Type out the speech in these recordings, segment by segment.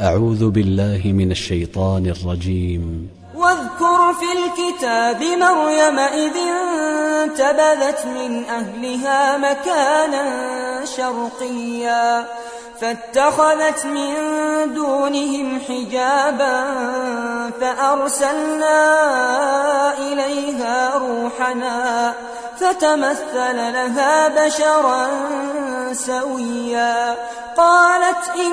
أعوذ بالله من الشيطان الرجيم. واذكر في الكتاب مريم إذ انتبذت من أهلها مكانا شرقيا فاتخذت من دونهم حجابا فأرسلنا إليها روحنا فتمثل لها بشرا سويا. قالت أعوذ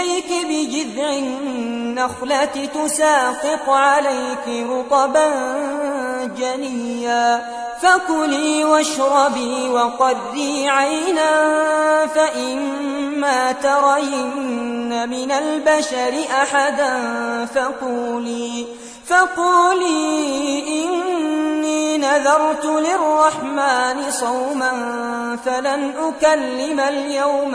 إليك بجذع النخلة تساقط عليك رطبا جنيا. فكلي واشربي وقري عينا فإما ترين من البشر أحدا فقولي فقولي إني نذرت للرحمن صوما فلن أكلم اليوم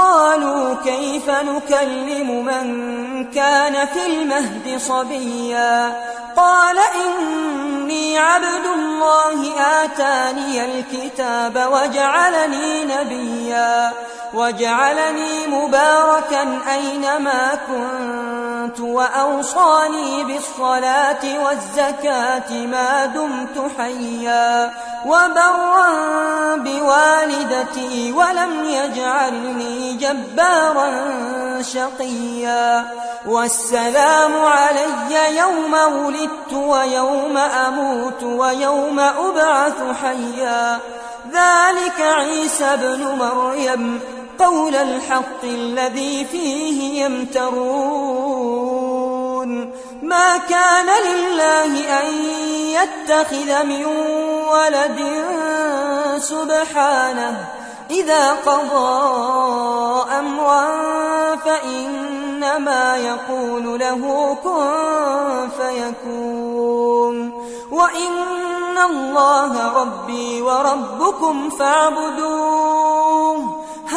قالوا كيف نكلم من كان في المهد صبيا قال إني عبد الله آتاني الكتاب وجعلني نبيا وجعلني مباركا أينما كنت وأوصاني بالصلاة والزكاة ما دمت حيا وبرا بوالدتي ولم يجعلني جبارا شقيا والسلام علي يوم ولدت ويوم أموت ويوم أبعث حيا ذلك عيسى بن مريم قول الحق الذي فيه يمترون. ما كان لله أن يتخذ من ولد سبحانه. إذا قضى أمرا فإنما يقول له كن فيكون. وإن الله ربي وربكم فاعبدوه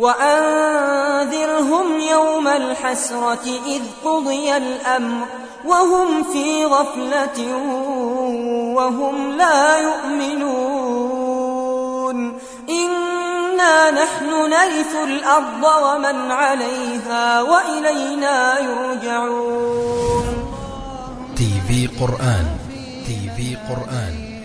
وأنذرهم يوم الحسرة إذ قضي الأمر وهم في غفلة وهم لا يؤمنون إنا نحن نرث الأرض ومن عليها وإلينا يرجعون تي في قرآن تي في قرآن.